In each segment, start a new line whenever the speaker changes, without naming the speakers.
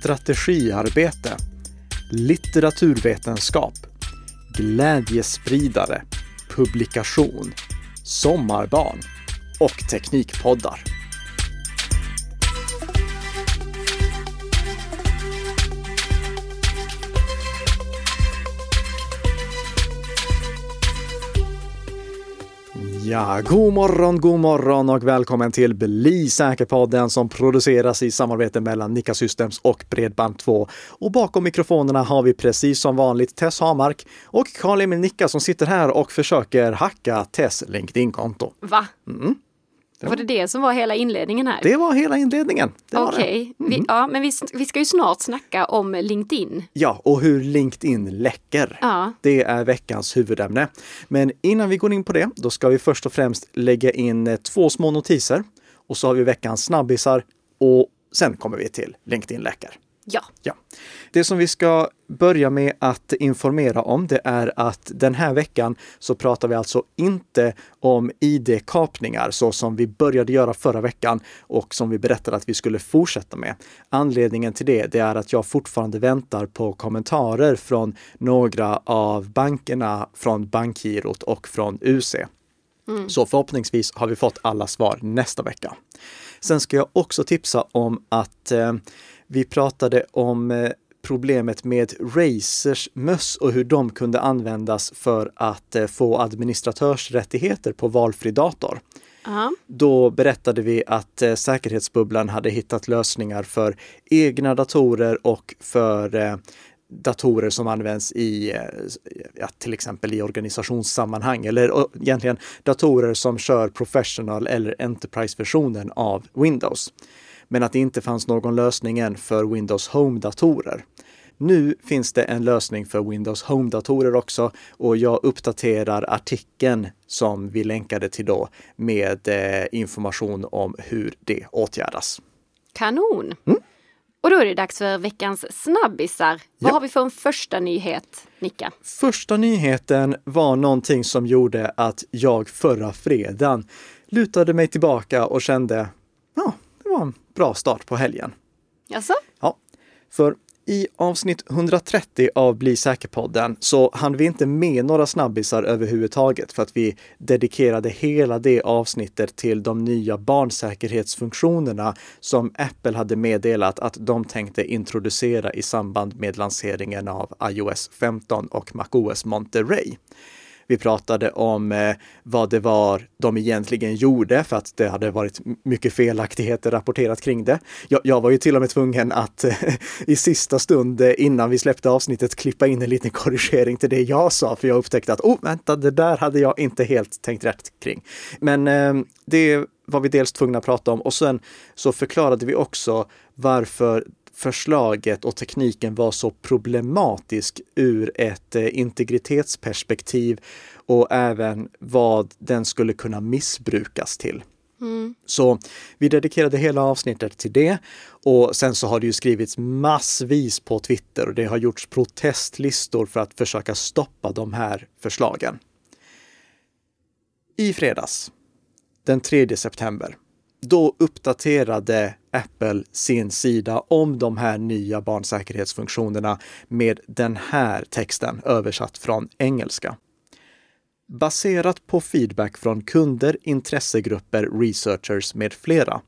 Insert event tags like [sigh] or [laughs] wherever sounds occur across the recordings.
strategiarbete, litteraturvetenskap, glädjespridare, publikation, sommarbarn och teknikpoddar. Ja, god morgon, god morgon och välkommen till Bli säker-podden som produceras i samarbete mellan Nika Systems och Bredband2. Och bakom mikrofonerna har vi precis som vanligt Tess Hamark och Karl-Emil Nicka som sitter här och försöker hacka Tess LinkedIn-konto.
Va? Mm. Det var det det som var hela inledningen här?
Det var hela inledningen.
Okej, okay. mm. ja, men vi, vi ska ju snart snacka om LinkedIn.
Ja, och hur LinkedIn läcker.
Ja.
Det är veckans huvudämne. Men innan vi går in på det, då ska vi först och främst lägga in eh, två små notiser. Och så har vi veckans snabbisar och sen kommer vi till LinkedIn läcker.
Ja.
ja. Det som vi ska börja med att informera om, det är att den här veckan så pratar vi alltså inte om ID-kapningar så som vi började göra förra veckan och som vi berättade att vi skulle fortsätta med. Anledningen till det, det är att jag fortfarande väntar på kommentarer från några av bankerna, från Bankgirot och från UC. Mm. Så förhoppningsvis har vi fått alla svar nästa vecka. Sen ska jag också tipsa om att eh, vi pratade om eh, problemet med Razers möss och hur de kunde användas för att eh, få administratörsrättigheter på valfri dator.
Uh-huh.
Då berättade vi att eh, säkerhetsbubblan hade hittat lösningar för egna datorer och för datorer som används i ja, till exempel i organisationssammanhang eller egentligen datorer som kör professional eller enterprise-versionen av Windows men att det inte fanns någon lösning än för Windows Home-datorer. Nu finns det en lösning för Windows Home-datorer också och jag uppdaterar artikeln som vi länkade till då med eh, information om hur det åtgärdas.
Kanon!
Mm.
Och då är det dags för veckans snabbisar. Vad har vi för en första nyhet, Nicka?
Första nyheten var någonting som gjorde att jag förra fredagen lutade mig tillbaka och kände, ja, var en bra start på helgen.
Jaså?
Ja, för i avsnitt 130 av Bli säker-podden så hann vi inte med några snabbisar överhuvudtaget för att vi dedikerade hela det avsnittet till de nya barnsäkerhetsfunktionerna som Apple hade meddelat att de tänkte introducera i samband med lanseringen av iOS 15 och MacOS Monterey. Vi pratade om eh, vad det var de egentligen gjorde för att det hade varit mycket felaktigheter rapporterat kring det. Jag, jag var ju till och med tvungen att eh, [laughs] i sista stund eh, innan vi släppte avsnittet klippa in en liten korrigering till det jag sa, för jag upptäckte att oh, vänta, det där hade jag inte helt tänkt rätt kring. Men eh, det var vi dels tvungna att prata om och sen så förklarade vi också varför förslaget och tekniken var så problematisk ur ett eh, integritetsperspektiv och även vad den skulle kunna missbrukas till.
Mm.
Så vi dedikerade hela avsnittet till det och sen så har det ju skrivits massvis på Twitter och det har gjorts protestlistor för att försöka stoppa de här förslagen. I fredags, den 3 september, då uppdaterade Apple sin sida om de här nya barnsäkerhetsfunktionerna med den här texten översatt från engelska. Baserat på feedback från kunder, intressegrupper, researchers med flera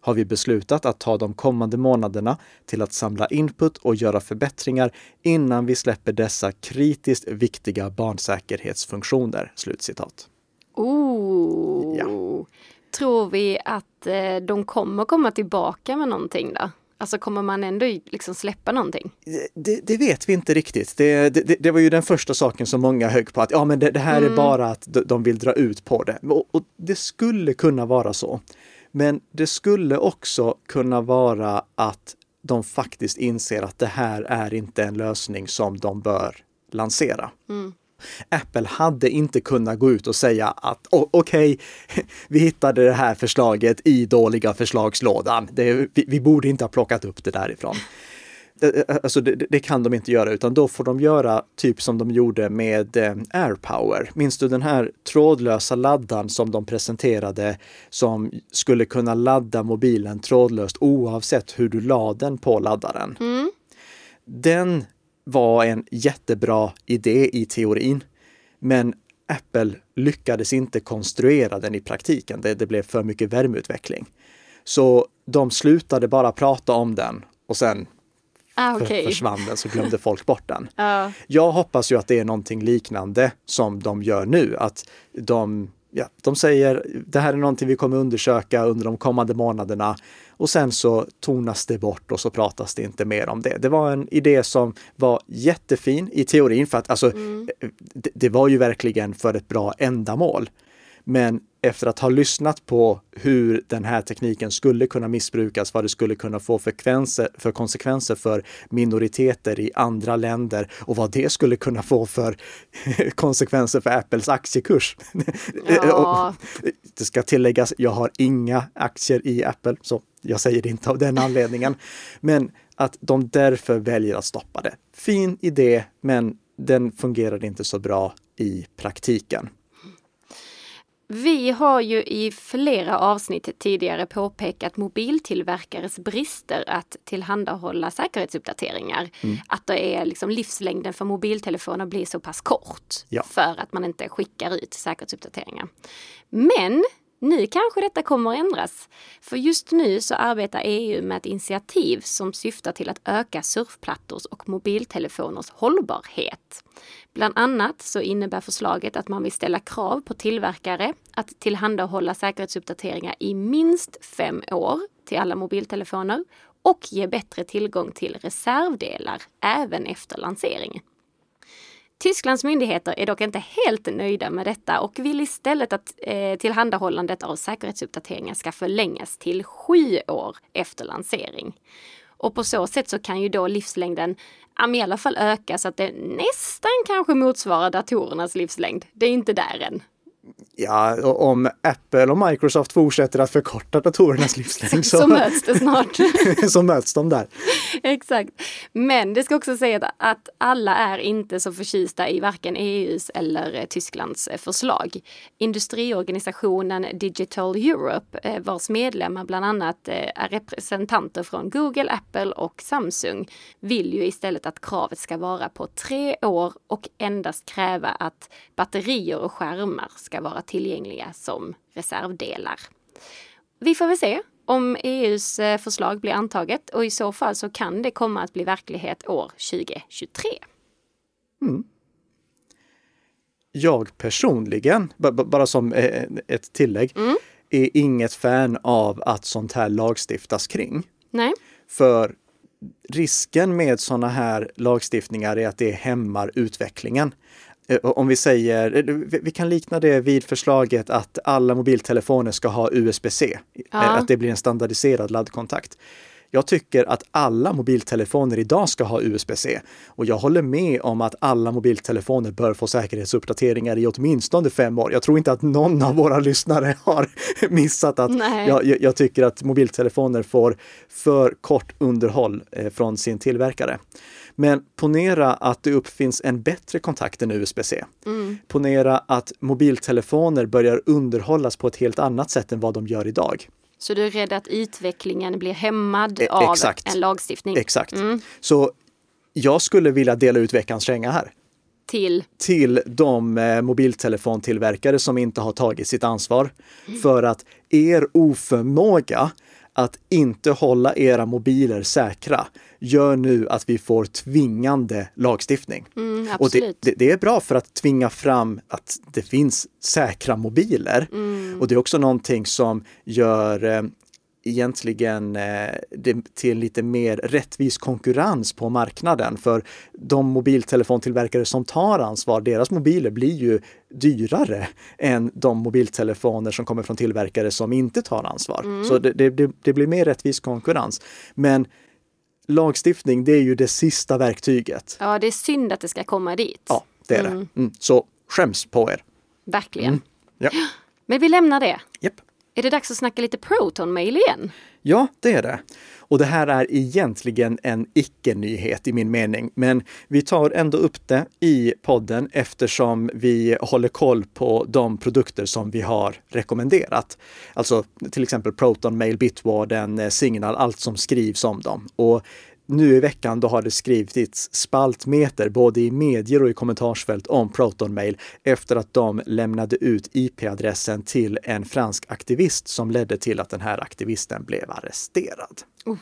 har vi beslutat att ta de kommande månaderna till att samla input och göra förbättringar innan vi släpper dessa kritiskt viktiga barnsäkerhetsfunktioner." Slutcitat.
Oh.
Ja
tror vi att eh, de kommer komma tillbaka med någonting då? Alltså kommer man ändå liksom släppa någonting?
Det, det vet vi inte riktigt. Det, det, det, var ju den första saken som många högg på att ja, men det, här mm. är bara att de vill dra ut på det. Och, och det skulle kunna vara så. Men det skulle också kunna vara att de faktiskt inser att det här är inte en lösning som de bör lansera.
Mm.
Apple hade inte kunnat gå ut och säga att okej, okay, [laughs] vi hittade det här förslaget i dåliga förslagslådan. Det, vi, vi, borde inte ha plockat upp det därifrån. Eh, eh, alltså det, det, kan de inte göra utan då får de göra typ som de gjorde med eh, AirPower. Minns du den här trådlösa laddaren som de presenterade som skulle kunna ladda mobilen trådlöst oavsett hur du la den på laddaren?
Mm.
Den var en jättebra idé i teorin. Men Apple lyckades inte konstruera den i praktiken. Det, det blev för mycket värmeutveckling. Så de slutade bara prata om den och sen
ah, okay.
försvann den så glömde folk bort den. [laughs]
uh.
Jag hoppas ju att det är någonting liknande som de gör nu, att de Ja, de säger det här är någonting vi kommer undersöka under de kommande månaderna och sen så tonas det bort och så pratas det inte mer om det. Det var en idé som var jättefin i teorin för att alltså, mm. det, det, var ju verkligen för ett bra ändamål. Men efter att ha lyssnat på hur den här tekniken skulle kunna missbrukas, vad det skulle kunna få för, konsekvenser för minoriteter i andra länder och vad det skulle kunna få för [laughs] konsekvenser för Apples aktiekurs. [laughs]
Ja.
det ska tilläggas, jag har inga aktier i Apple, så jag säger det inte av den anledningen. Men att de därför väljer att stoppa det. Fin idé, men den fungerade inte så bra i praktiken.
Vi har ju i flera avsnitt tidigare påpekat mobiltillverkares brister att tillhandahålla säkerhetsuppdateringar. Mm. Att det är liksom livslängden för mobiltelefoner blir så pass kort
ja.
för att man inte skickar ut säkerhetsuppdateringar. Men nu kanske detta kommer att ändras. För just nu så arbetar EU med ett initiativ som syftar till att öka surfplattors och mobiltelefoners hållbarhet. Bland annat så innebär förslaget att man vill ställa krav på tillverkare att tillhandahålla säkerhetsuppdateringar i minst fem år till alla mobiltelefoner och ge bättre tillgång till reservdelar även efter lansering. Tysklands myndigheter är dock inte helt nöjda med detta och vill istället att eh, tillhandahållandet av säkerhetsuppdateringar ska förlängas till sju år efter lansering. Och på så sätt så kan ju då livslängden i alla fall öka så att det nästan kanske motsvarar datorernas livslängd. Det är inte där än.
Ja, om Apple och Microsoft fortsätter att förkorta datorernas [laughs] livslängd
så, så möts det snart. [laughs]
så möts de där. [laughs]
Exakt. Men det ska också sägas att alla är inte så förtjusta i varken EUs eller Tysklands förslag. Industriorganisationen Digital Europe, eh, vars medlemmar bland annat eh, är representanter från Google, Apple och Samsung, vill ju istället att kravet ska vara på tre år och endast kräva att batterier och skärmar ska vara tillgängliga som reservdelar. Vi får väl se om EUs eh, förslag blir antaget och i så fall så kan det komma att bli verklighet år 2023.
Mm. Jag personligen, bara som eh, ett tillägg,
mm.
är inget fan av att sånt här lagstiftas kring.
Nej.
För risken med sådana här lagstiftningar är att det hämmar utvecklingen. Eh, om vi säger, eh, vi kan likna det vid förslaget att alla mobiltelefoner ska ha USB-C,
ja.
Att det blir en standardiserad laddkontakt. Jag tycker att alla mobiltelefoner idag ska ha USB-C och jag håller med om att alla mobiltelefoner bör få säkerhetsuppdateringar i åtminstone fem år. Jag tror inte att någon av våra lyssnare [laughs] har missat att jag, jag, tycker att mobiltelefoner får för kort underhåll från sin tillverkare. Men ponera att det uppfinns en bättre kontakt än USB-C.
Mm.
Ponera att mobiltelefoner börjar underhållas på ett helt annat sätt än vad de gör idag.
Så du är rädd att utvecklingen blir hämmad e av en lagstiftning?
Exakt.
Mm.
Så jag skulle vilja dela ut veckans känga här.
Till?
Till de eh, mobiltelefontillverkare som inte har tagit sitt ansvar. Mm. För att er oförmåga att inte hålla era mobiler säkra gör nu att vi får tvingande lagstiftning.
Mm,
och det, det, det, är bra för att tvinga fram att det finns säkra mobiler.
Mm.
Och det är också någonting som gör eh, egentligen eh, det till lite mer rättvis konkurrens på marknaden. För de mobiltelefontillverkare som tar ansvar, deras mobiler blir ju dyrare än de mobiltelefoner som kommer från tillverkare som inte tar ansvar.
Mm.
Så det, det, det, blir mer rättvis konkurrens. Men lagstiftning, det är ju det sista verktyget.
Ja, det är synd att det ska komma dit.
Ja, det är mm. det. Mm. Så skäms på er.
Verkligen.
Mm. Ja. [gasps]
Men vi lämnar det.
Yep.
Är det dags att snacka lite Proton-mail igen?
Ja, det är det. Och det här är egentligen en icke-nyhet i min mening, men vi tar ändå upp det i podden eftersom vi håller koll på de produkter som vi har rekommenderat. Alltså till exempel Proton Mail, Bitwarden, eh, Signal, allt som skrivs om dem. Och nu i veckan då har det skrivits spaltmeter både i medier och i kommentarsfält om ProtonMail efter att de lämnade ut IP-adressen till en fransk aktivist som ledde till att den här aktivisten blev arresterad. Mm.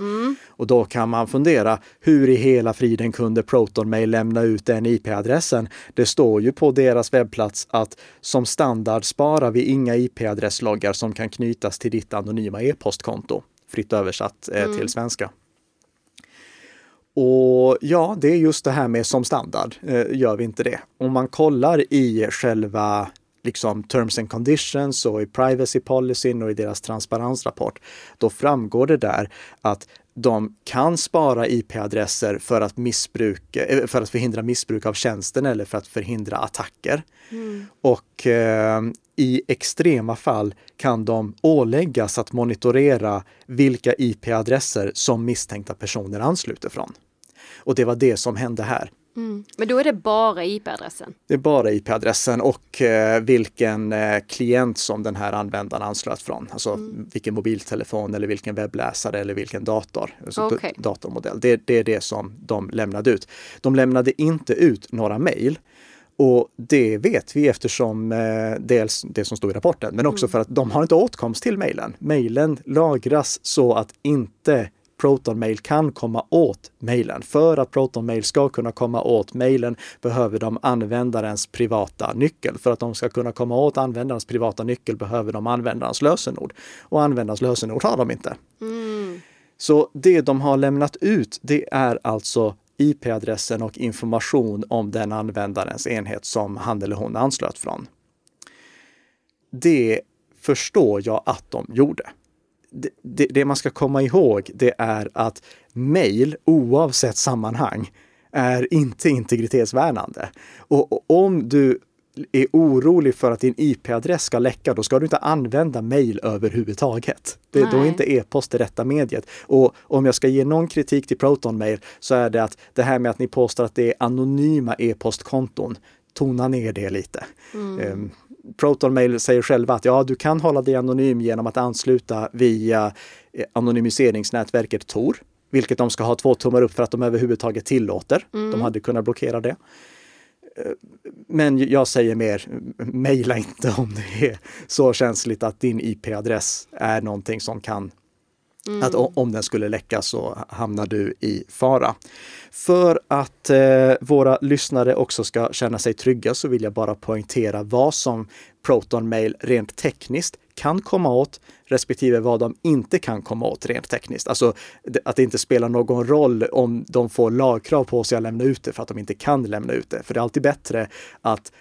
Mm. Och då kan man fundera, hur i hela friden kunde ProtonMail lämna ut den IP-adressen? Det står ju på deras webbplats att som standard sparar vi inga IP-adressloggar som kan knytas till ditt anonyma e-postkonto fritt översatt eh, mm. till svenska. Och ja, det är just det här med som standard, eh, gör vi inte det. Om man kollar i själva liksom terms and conditions och i privacy policyn och i deras transparensrapport, då framgår det där att de kan spara IP-adresser för att, missbruka, eh, för att förhindra missbruk av tjänsten eller för att förhindra attacker. Mm. Och eh, i extrema fall kan de åläggas att monitorera vilka IP-adresser som misstänkta personer ansluter från. Och det var det som hände här.
Mm. Men då är det bara IP-adressen?
Det är bara IP-adressen och eh, vilken eh, klient som den här användaren anslöt från. Alltså mm. vilken mobiltelefon eller vilken webbläsare eller vilken dator, alltså okay. datormodell. Det, det, är det som de lämnade ut. De lämnade inte ut några mejl. Och det vet vi eftersom eh, dels det som står i rapporten, men också mm. för att de har inte åtkomst till mejlen. Mejlen lagras så att inte ProtonMail kan komma åt mejlen. För att ProtonMail ska kunna komma åt mejlen behöver de användarens privata nyckel. För att de ska kunna komma åt användarens privata nyckel behöver de användarens lösenord. Och användarens lösenord har de inte. Mm. Så det de har lämnat ut, det är alltså IP-adressen och information om den användarens enhet som han eller hon anslöt från. Det förstår jag att de gjorde det, det, man ska komma ihåg det är att mejl, oavsett sammanhang, är inte integritetsvärnande. Och, och om du är orolig för att din IP-adress ska läcka, då ska du inte använda mejl överhuvudtaget. Det, då är inte e-post det rätta mediet. Och om jag ska ge någon kritik till Proton Mail så är det att det här med att ni påstår att det är anonyma e-postkonton, tona ner det lite. Mm. Um, ProtonMail säger själva att ja, du kan hålla dig anonym genom att ansluta via eh, anonymiseringsnätverket Tor, vilket de ska ha två tummar upp för att de överhuvudtaget tillåter. Mm. De hade kunnat blockera det. Men jag säger mer, mejla inte om det är så känsligt att din IP-adress är någonting som kan Mm. Att om den skulle läcka så hamnar du i fara. För att eh, våra lyssnare också ska känna sig trygga så vill jag bara poängtera vad som Proton Mail rent tekniskt kan komma åt respektive vad de inte kan komma åt rent tekniskt. Alltså att det inte spelar någon roll om de får lagkrav på sig att lämna ut det för att de inte kan lämna ut det. För det är alltid bättre att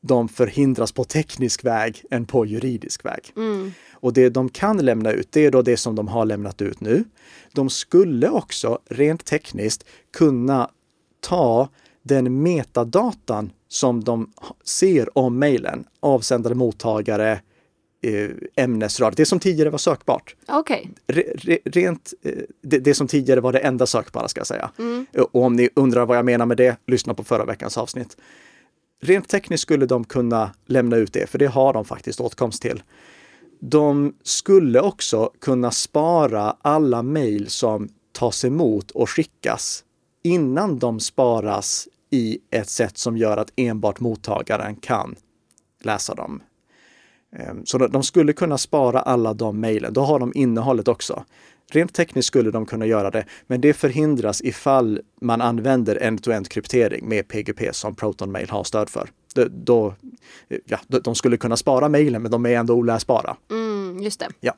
de förhindras på teknisk väg än på juridisk väg. Mm. Och det de kan lämna ut, det är då det som de har lämnat ut nu. De skulle också rent tekniskt kunna ta den metadatan som de ser om mejlen, avsändare, mottagare, ämnesrad, det som tidigare var sökbart.
Okay.
Re, rent, eh, det, det, som tidigare var det enda sökbara ska jag säga. Mm. Och om ni undrar vad jag menar med det, lyssna på förra veckans avsnitt. Rent tekniskt skulle de kunna lämna ut det, för det har de faktiskt åtkomst till. De skulle också kunna spara alla mejl som tas emot och skickas innan de sparas i ett sätt som gör att enbart mottagaren kan läsa dem. Ehm, så de skulle kunna spara alla de mejlen. Då har de innehållet också. Rent tekniskt skulle de kunna göra det, men det förhindras ifall man använder end-to-end kryptering med PGP som Proton Mail har stöd för. Då, ja, de skulle kunna spara mejlen, men de är ändå oläsbara.
Mm, just det.
Ja.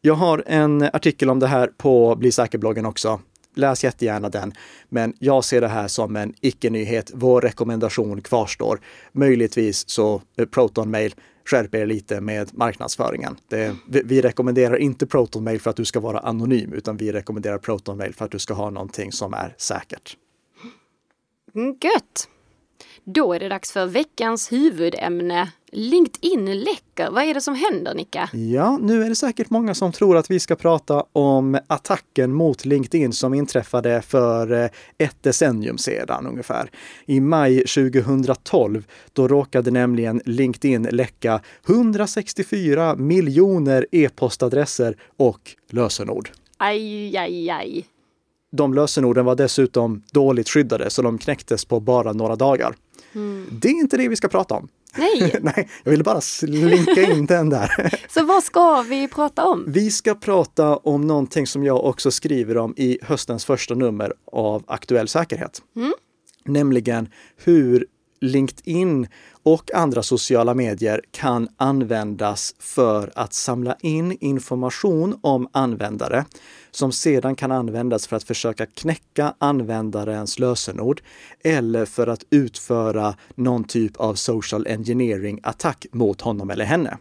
Jag har en artikel om det här på Bli säker-bloggen också. Läs jättegärna den. Men jag ser det här som en icke-nyhet. Vår rekommendation kvarstår. Möjligtvis så eh, Proton Mail skärp er lite med marknadsföringen. Det, vi, vi, rekommenderar inte ProtonMail för att du ska vara anonym, utan vi rekommenderar ProtonMail för att du ska ha någonting som är säkert.
Mm, gött! Då är det dags för veckans huvudämne. LinkedIn läcker. Vad är det som händer, Nicka?
Ja, nu är det säkert många som tror att vi ska prata om attacken mot LinkedIn som inträffade för eh, ett decennium sedan ungefär. I maj 2012, då råkade nämligen LinkedIn läcka 164 miljoner e-postadresser och lösenord.
Aj, aj, aj.
De lösenorden var dessutom dåligt skyddade så de knäcktes på bara några dagar.
Mm.
Det är inte det vi ska prata om.
Nej, [laughs]
Nej, jag ville bara slinka in den där. [laughs]
så vad ska vi prata om?
Vi ska prata om någonting som jag också skriver om i höstens första nummer av Aktuell säkerhet.
Mm.
Nämligen hur LinkedIn och andra sociala medier kan användas för att samla in information om användare som sedan kan användas för att försöka knäcka användarens lösenord eller för att utföra någon typ av social engineering attack mot honom eller henne.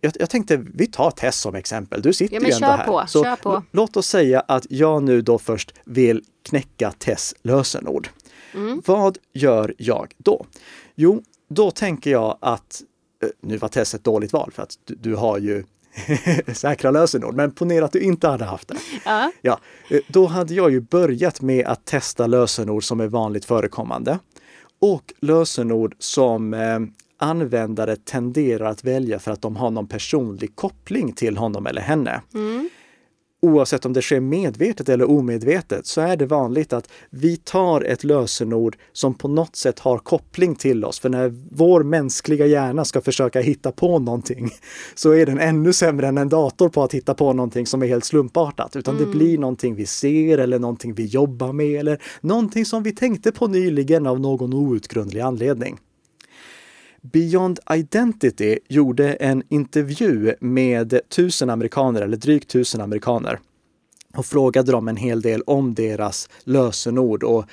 Jag, jag tänkte vi tar Tess som exempel. Du sitter
Ja,
ju ändå här.
på,
Så Låt oss säga att jag nu då först vill knäcka Tess lösenord.
Mm.
Vad gör jag då? Jo, då tänker jag att, eh, nu var Tess ett dåligt val för att du, du har ju [laughs] säkra lösenord, men ponera att du inte hade haft det.
Ja.
Ja, eh, då hade jag ju börjat med att testa lösenord som är vanligt förekommande och lösenord som eh, användare tenderar att välja för att de har någon personlig koppling till honom eller henne.
Mm.
Oavsett om det sker medvetet eller omedvetet så är det vanligt att vi tar ett lösenord som på något sätt har koppling till oss. För när vår mänskliga hjärna ska försöka hitta på någonting så är den ännu sämre än en dator på att hitta på någonting som är helt slumpartat. Utan det blir någonting vi ser eller någonting vi jobbar med eller någonting som vi tänkte på nyligen av någon outgrundlig anledning. Beyond Identity gjorde en intervju med tusen amerikaner, eller drygt tusen amerikaner, och frågade dem en hel del om deras lösenord. Och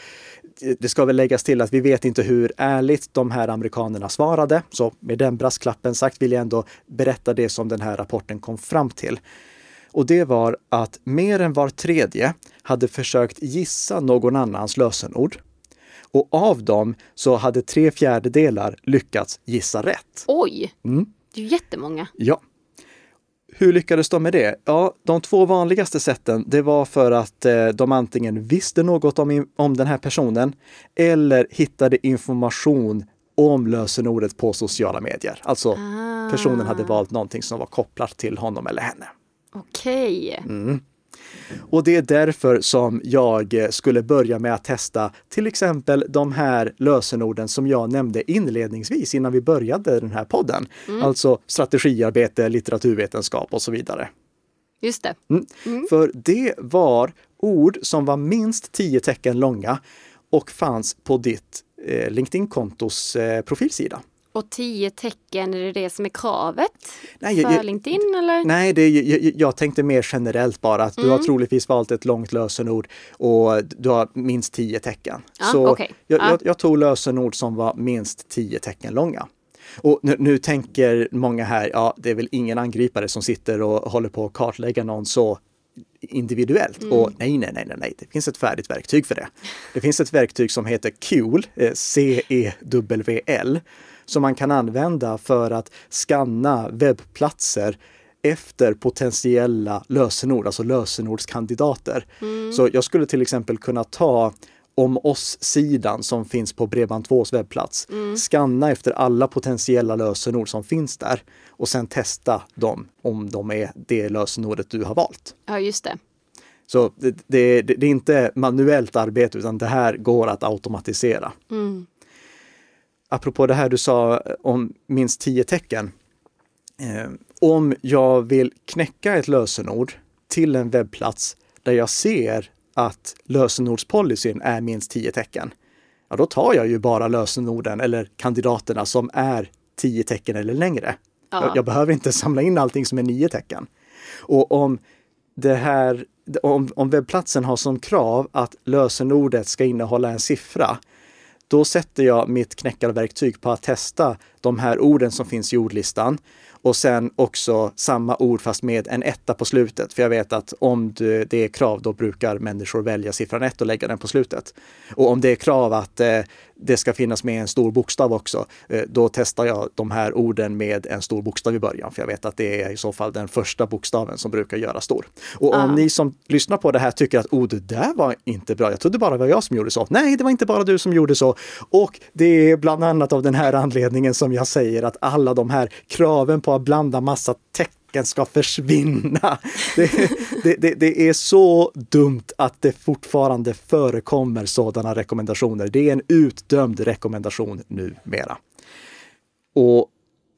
det ska väl läggas till att vi vet inte hur ärligt de här amerikanerna svarade. Så med den brasklappen sagt vill jag ändå berätta det som den här rapporten kom fram till. Och det var att mer än var tredje hade försökt gissa någon annans lösenord. Och av dem så hade tre fjärdedelar lyckats gissa rätt.
Oj,
Mm.
det är ju jättemånga.
Ja. Hur lyckades de med det? Ja, de två vanligaste sätten, det var för att eh, de antingen visste något om, om den här personen eller hittade information om lösenordet på sociala medier. Alltså
Ah.
personen hade valt någonting som var kopplat till honom eller henne.
Okej.
Mm. Och det är därför som jag eh, skulle börja med att testa till exempel de här lösenorden som jag nämnde inledningsvis innan vi började den här podden. Alltså strategiarbete, litteraturvetenskap och så vidare.
Just det.
För det var ord som var minst 10 tecken långa och fanns på ditt eh, LinkedIn-kontos eh, profilsida.
Och tio tecken, är det det som är kravet
Nej,
för
jag-
LinkedIn eller?
Nej, det, jag, jag tänkte mer generellt bara att du
Mm.
har troligtvis valt ett långt lösenord och du har minst 10 tecken.
Ja,
Så
okej.
jag,
Ja.
jag, jag tog lösenord som var minst 10 tecken långa. Och nu, nu tänker många här, ja, det är väl ingen angripare som sitter och håller på att kartlägga någon så individuellt.
Mm.
Och nej, nej, nej, nej, nej, det finns ett färdigt verktyg för det. Det finns ett verktyg som heter CUL, eh, C-E-W-L, som man kan använda för att skanna webbplatser efter potentiella lösenord, alltså lösenordskandidater. Så jag skulle till exempel kunna ta om oss-sidan som finns på Bredband2s webbplats. Skanna efter alla potentiella lösenord som finns där och sen testa dem om de är det lösenordet du har valt.
Ja, just det.
Så det, det, det är inte manuellt arbete utan det här går att automatisera.
Mm.
Apropå det här du sa om minst 10 tecken. Eh, om jag vill knäcka ett lösenord till en webbplats där jag ser att lösenordspolicyn är minst 10 tecken. Ja, då tar jag ju bara lösenorden eller kandidaterna som är 10 tecken eller längre.
Ja.
Jag, jag behöver inte samla in allting som är 9 tecken. Och om det här, om, om webbplatsen har som krav att lösenordet ska innehålla en siffra, då sätter jag mitt knäckarverktyg på att testa de här orden som finns i ordlistan och sen också samma ord fast med en etta på slutet. För jag vet att om det är krav, då brukar människor välja siffran ett och lägga den på slutet. Och om det är krav att eh, det ska finnas med en stor bokstav också, eh, då testar jag de här orden med en stor bokstav i början. För jag vet att det är i så fall den första bokstaven som brukar göra stor. Och om
Ah.
ni som lyssnar på det här tycker att oh, det där var inte bra. Jag trodde bara det var jag som gjorde så. Nej, det var inte bara du som gjorde så. Och det är bland annat av den här anledningen som jag säger att alla de här kraven på att blanda massa tecken ska försvinna. [laughs] Det, det, det, det är så dumt att det fortfarande förekommer sådana rekommendationer. Det är en utdömd rekommendation numera. Och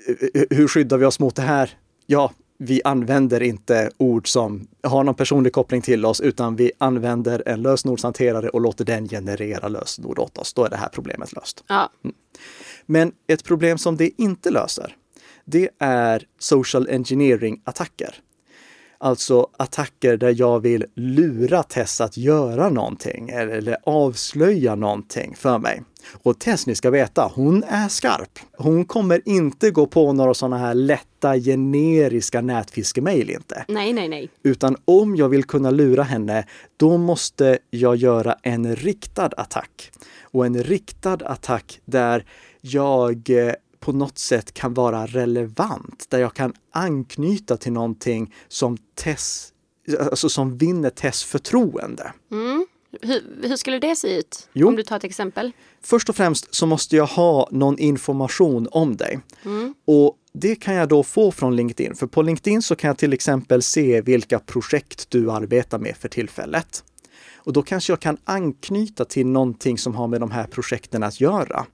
eh, hur skyddar vi oss mot det här? Ja, vi använder inte ord som har någon personlig koppling till oss, utan vi använder en lösenordshanterare och låter den generera lösenord åt oss. Då är det här problemet löst.
Ja,
Men ett problem som det inte löser, det är social engineering-attacker. Alltså attacker där jag vill lura Tess att göra någonting eller, avslöja någonting för mig. Och Tess, ni ska veta, hon är skarp. Hon kommer inte gå på några sådana här lätta generiska nätfiskemail inte.
nej, nej, nej.
Utan om jag vill kunna lura henne, då måste jag göra en riktad attack. Och en riktad attack där jag eh, på något sätt kan vara relevant, där jag kan anknyta till någonting som Tess, alltså som vinner Tess förtroende.
Mm. Hur, hur skulle det se ut?
Jo.
Om du tar ett exempel.
Först och främst så måste jag ha någon information om dig.
Mm.
Och det kan jag då få från LinkedIn. För på LinkedIn så kan jag till exempel se vilka projekt du arbetar med för tillfället. Och då kanske jag kan anknyta till någonting som har med de här projekten att göra.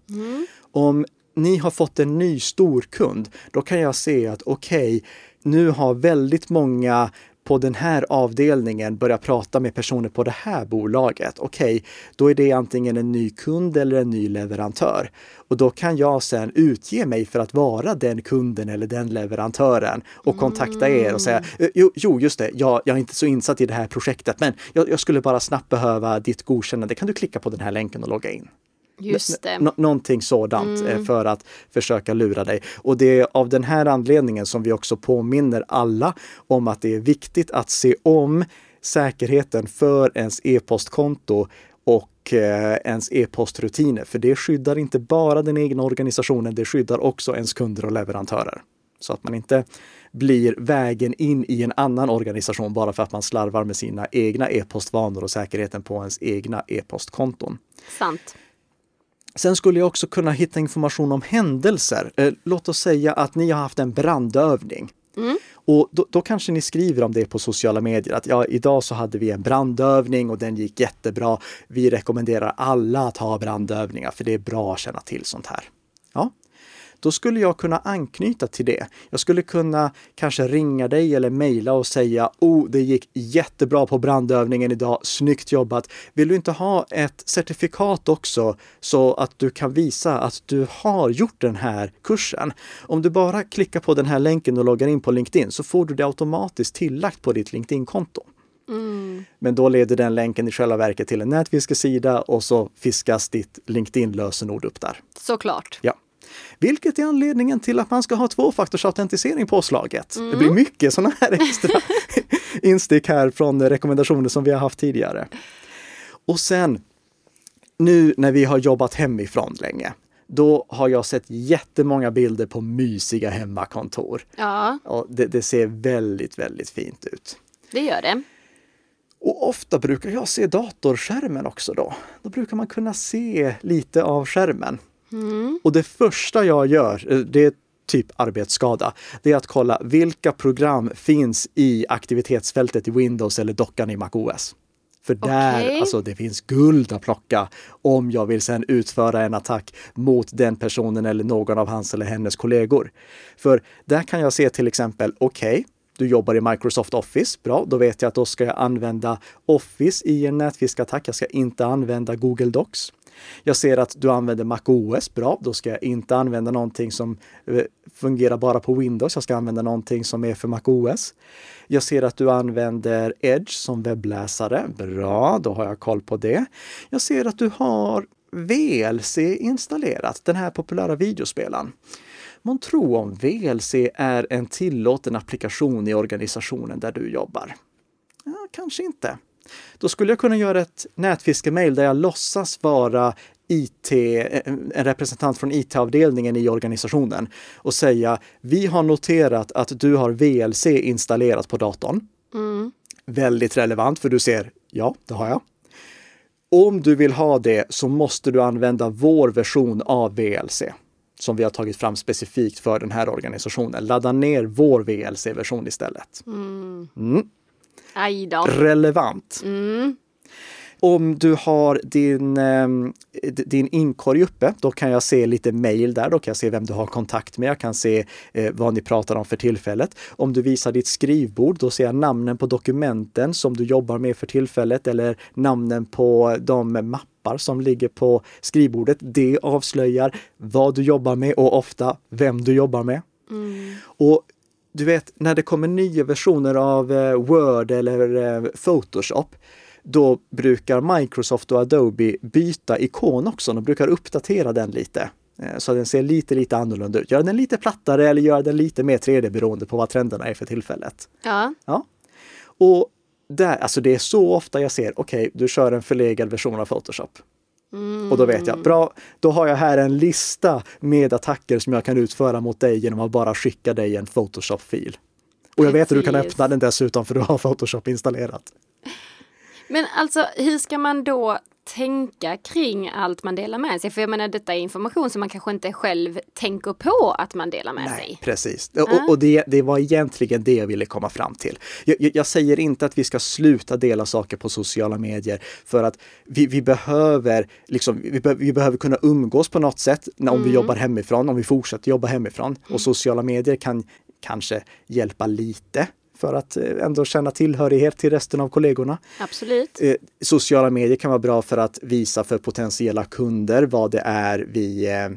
Om ni har fått en ny storkund, då kan jag se att okej, nu har väldigt många på den här avdelningen börjat prata med personer på det här bolaget. Okej, då är det antingen en ny kund eller en ny leverantör. Och då kan jag sen utge mig för att vara den kunden eller den leverantören och kontakta er och säga "Eh, jo, jo just det, jag, jag är inte så insatt i det här projektet, men jag, jag skulle bara snabbt behöva ditt godkännande. Kan du klicka på den här länken och logga in?
Just det.
Nå- någonting sådant eh, för att försöka lura dig. Och det är av den här anledningen som vi också påminner alla om att det är viktigt att se om säkerheten för ens e-postkonto och eh, ens e-postrutiner. För det skyddar inte bara den egna organisationen, det skyddar också ens kunder och leverantörer. Så att man inte blir vägen in i en annan organisation bara för att man slarvar med sina egna e-postvanor och säkerheten på ens egna e-postkonton.
Sant.
Sen skulle jag också kunna hitta information om händelser. Eh, låt oss säga att ni har haft en brandövning. Och då, då kanske ni skriver om det på sociala medier att ja, idag så hade vi en brandövning och den gick jättebra. Vi rekommenderar alla att ha brandövningar för det är bra att känna till sånt här. Ja, då skulle jag kunna anknyta till det. Jag skulle kunna kanske ringa dig eller mejla och säga oh, det gick jättebra på brandövningen idag, snyggt jobbat. Vill du inte ha ett certifikat också så att du kan visa att du har gjort den här kursen? Om du bara klickar på den här länken och loggar in på LinkedIn så får du det automatiskt tillagt på ditt LinkedIn-konto. Men då leder den länken i själva verket till en nätfiskesida och så fiskas ditt LinkedIn-lösenord upp där.
Såklart.
Ja. Vilket är anledningen till att man ska ha tvåfaktorsautentisering påslaget. Det blir mycket sådana här extra [laughs] instick här från rekommendationer som vi har haft tidigare. Och sen, nu när vi har jobbat hemifrån länge, då har jag sett jättemånga bilder på mysiga hemmakontor.
Ja,
Och det, det ser väldigt, väldigt fint ut.
det gör det.
Och ofta brukar jag se datorskärmen också då. Då brukar man kunna se lite av skärmen. Och det första jag gör, eh, det är typ arbetsskada, det är att kolla vilka program finns i aktivitetsfältet i Windows eller dockan i MacOS. För där,
Okej.
alltså det finns guld att plocka om jag vill sedan utföra en attack mot den personen eller någon av hans eller hennes kollegor. För där kan jag se till exempel, okej, du jobbar i Microsoft Office. Bra, då vet jag att då ska jag använda Office i en nätfiskattack. Jag ska inte använda Google Docs. Jag ser att du använder MacOS. Bra, då ska jag inte använda någonting som eh, fungerar bara på Windows. Jag ska använda någonting som är för MacOS. Jag ser att du använder Edge som webbläsare. Bra, då har jag koll på det. Jag ser att du har VLC installerat, den här populära videospelaren. Man tror om VLC är en tillåten applikation i organisationen där du jobbar? Ja, kanske inte. Då skulle jag kunna göra ett nätfiskemail där jag låtsas vara IT, en representant från IT-avdelningen i organisationen och säga vi har noterat att du har VLC installerat på datorn. Mm. Väldigt relevant för du ser, ja, det har jag. Om du vill ha det så måste du använda vår version av VLC som vi har tagit fram specifikt för den här organisationen. Ladda ner vår VLC-version istället. Mm. Mm. Relevant. Mm. Om du har din, ehm, din inkorg uppe, då kan jag se lite mejl där. Då kan jag se vem du har kontakt med. Jag kan se eh, vad ni pratar om för tillfället. Om du visar ditt skrivbord, då ser jag namnen på dokumenten som du jobbar med för tillfället eller namnen på de mappar som ligger på skrivbordet. Det avslöjar vad du jobbar med och ofta vem du jobbar med. Mm. Och du vet, när det kommer nya versioner av eh, Word eller eh, Photoshop, då brukar Microsoft och Adobe byta ikon också. De brukar uppdatera den lite eh, så den ser lite, lite annorlunda ut. Göra den lite plattare eller göra den lite mer 3D beroende på vad trenderna är för tillfället.
Ja.
ja. Och där, alltså det är så ofta jag ser, okej, okay, du kör en förlegad version av Photoshop. Mm. Och då vet jag, bra, då har jag här en lista med attacker som jag kan utföra mot dig genom att bara skicka dig en Photoshop-fil. Och jag vet att du kan öppna den dessutom för du har Photoshop installerat.
Men alltså hur ska man då tänka kring allt man delar med sig? För jag menar detta är information som man kanske inte själv tänker på att man delar med
Nej,
sig.
Precis, och, uh. och det, det, var egentligen det jag ville komma fram till. Jag, jag, säger inte att vi ska sluta dela saker på sociala medier för att vi, vi behöver liksom, vi, be, vi, behöver kunna umgås på något sätt när, om mm. vi jobbar hemifrån, om vi fortsätter jobba hemifrån. Mm. Och sociala medier kan kanske hjälpa lite för att eh, ändå känna tillhörighet till resten av kollegorna.
Absolut.
Eh, sociala medier kan vara bra för att visa för potentiella kunder vad det är vi eh,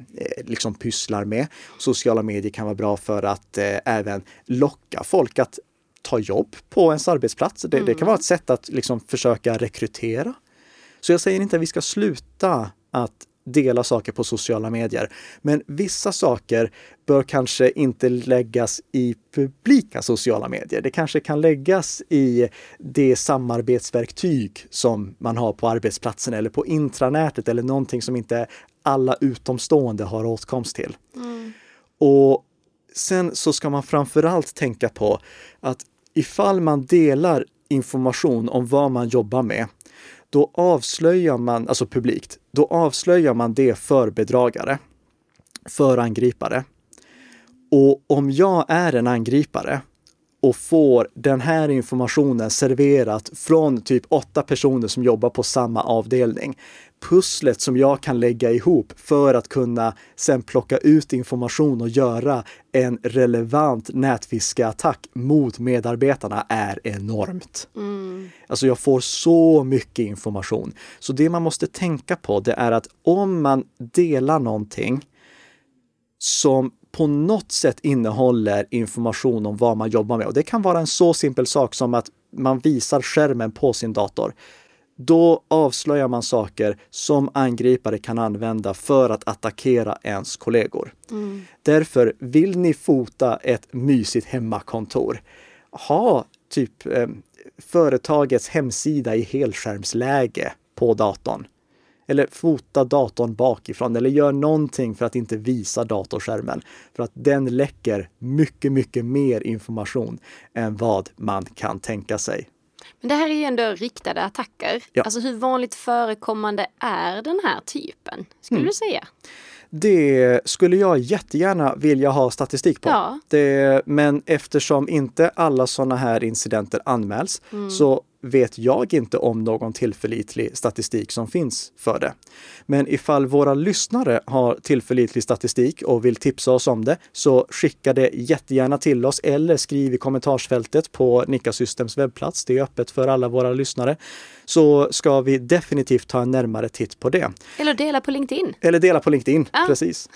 liksom pysslar med. Sociala medier kan vara bra för att även locka folk att ta jobb på ens arbetsplats. Det, mm. det kan vara ett sätt att liksom försöka rekrytera. Så jag säger inte att vi ska sluta att dela saker på sociala medier. Men vissa saker bör kanske inte läggas i publika sociala medier. Det kanske kan läggas i det samarbetsverktyg som man har på arbetsplatsen eller på intranätet eller någonting som inte alla utomstående har åtkomst till. Mm. Och sen så ska man framförallt tänka på att ifall man delar information om vad man jobbar med då avslöjar man, alltså publikt, då avslöjar man det för bedragare, för angripare. Och om jag är en angripare och får den här informationen serverat från typ åtta personer som jobbar på samma avdelning, pusslet som jag kan lägga ihop för att kunna sen plocka ut information och göra en relevant nätfiskeattack mot medarbetarna är enormt. Mm. Alltså jag får så mycket information. Så det man måste tänka på det är att om man delar någonting som på något sätt innehåller information om vad man jobbar med. Och det kan vara en så simpel sak som att man visar skärmen på sin dator då avslöjar man saker som angripare kan använda för att attackera ens kollegor. Mm. Därför, vill ni fota ett mysigt hemmakontor, ha typ eh, företagets hemsida i helskärmsläge på datorn. Eller fota datorn bakifrån eller gör någonting för att inte visa datorskärmen. För att den läcker mycket, mycket mer information än vad man kan tänka sig.
Men det här är ju ändå riktade attacker. Ja. Alltså hur vanligt förekommande är den här typen, skulle mm. du säga?
Det skulle jag jättegärna vilja ha statistik på. Ja. Det, men eftersom inte alla sådana här incidenter anmäls mm. så vet jag inte om någon tillförlitlig statistik som finns för det. Men ifall våra lyssnare har tillförlitlig statistik och vill tipsa oss om det så skicka det jättegärna till oss eller skriv i kommentarsfältet på Nika Systems webbplats. Det är öppet för alla våra lyssnare. Så ska vi definitivt ta en närmare titt på det.
Eller dela på LinkedIn.
Eller dela på LinkedIn, ah. precis.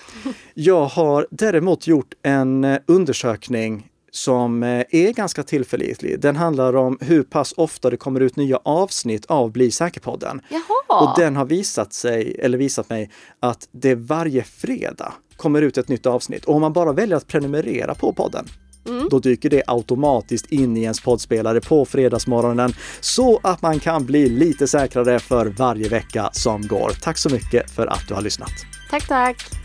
Jag har däremot gjort en undersökning som eh, är ganska tillförlitlig. Den handlar om hur pass ofta det kommer ut nya avsnitt av Bli säker-podden. Och den har visat sig, eller visat mig, att det varje fredag kommer ut ett nytt avsnitt. Och om man bara väljer att prenumerera på podden,
Mm.
då dyker det automatiskt in i ens poddspelare på fredagsmorgonen så att man kan bli lite säkrare för varje vecka som går. Tack så mycket för att du har lyssnat.
Tack, tack.